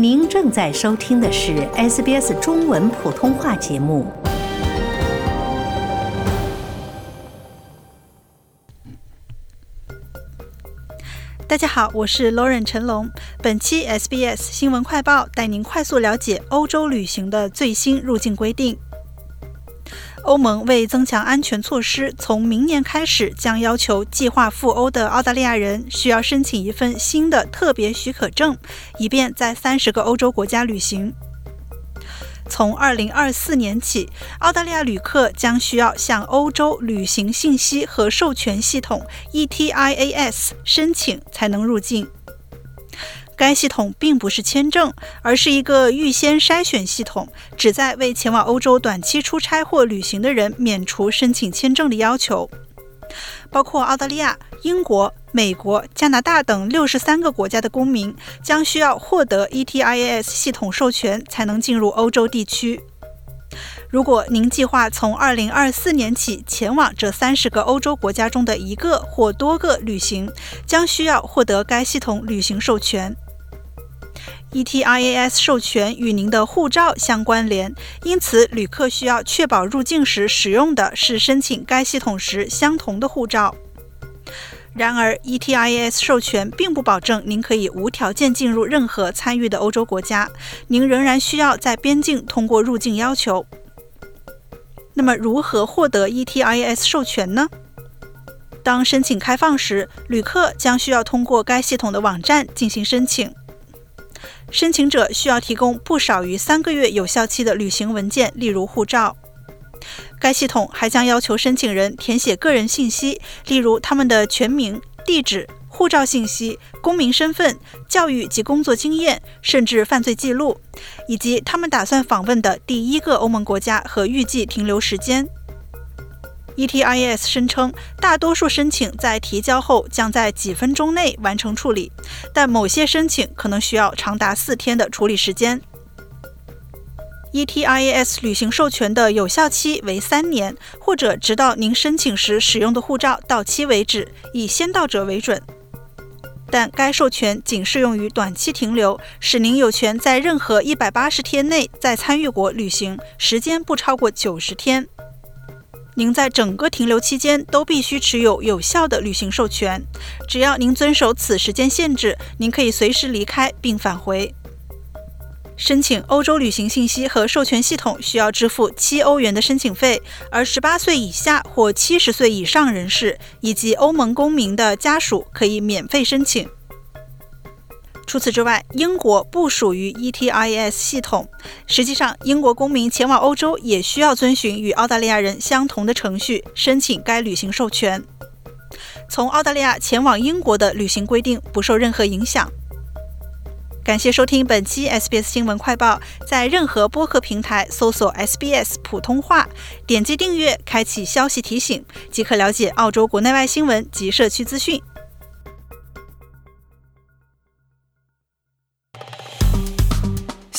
您正在收听的是 SBS 中文普通话节目。大家好，我是 Lauren 陈龙。本期 SBS 新闻快报带您快速了解欧洲旅行的最新入境规定。欧盟为增强安全措施，从明年开始将要求计划赴欧的澳大利亚人需要申请一份新的特别许可证，以便在三十个欧洲国家旅行。从二零二四年起，澳大利亚旅客将需要向欧洲旅行信息和授权系统 （ETIAS） 申请才能入境。该系统并不是签证，而是一个预先筛选系统，旨在为前往欧洲短期出差或旅行的人免除申请签证的要求。包括澳大利亚、英国、美国、加拿大等六十三个国家的公民将需要获得 ETIAS 系统授权才能进入欧洲地区。如果您计划从二零二四年起前往这三十个欧洲国家中的一个或多个旅行，将需要获得该系统旅行授权。ETIAS 授权与您的护照相关联，因此旅客需要确保入境时使用的是申请该系统时相同的护照。然而，ETIAS 授权并不保证您可以无条件进入任何参与的欧洲国家，您仍然需要在边境通过入境要求。那么，如何获得 ETIAS 授权呢？当申请开放时，旅客将需要通过该系统的网站进行申请。申请者需要提供不少于三个月有效期的旅行文件，例如护照。该系统还将要求申请人填写个人信息，例如他们的全名、地址、护照信息、公民身份、教育及工作经验，甚至犯罪记录，以及他们打算访问的第一个欧盟国家和预计停留时间。ETIS 声称，大多数申请在提交后将在几分钟内完成处理，但某些申请可能需要长达四天的处理时间。ETIAS 旅行授权的有效期为三年，或者直到您申请时使用的护照到期为止，以先到者为准。但该授权仅适用于短期停留，使您有权在任何一百八十天内在参与国旅行，时间不超过九十天。您在整个停留期间都必须持有有效的旅行授权。只要您遵守此时间限制，您可以随时离开并返回。申请欧洲旅行信息和授权系统需要支付七欧元的申请费，而十八岁以下或七十岁以上人士以及欧盟公民的家属可以免费申请。除此之外，英国不属于 ETIS 系统。实际上，英国公民前往欧洲也需要遵循与澳大利亚人相同的程序申请该旅行授权。从澳大利亚前往英国的旅行规定不受任何影响。感谢收听本期 SBS 新闻快报，在任何播客平台搜索 SBS 普通话，点击订阅，开启消息提醒，即可了解澳洲国内外新闻及社区资讯。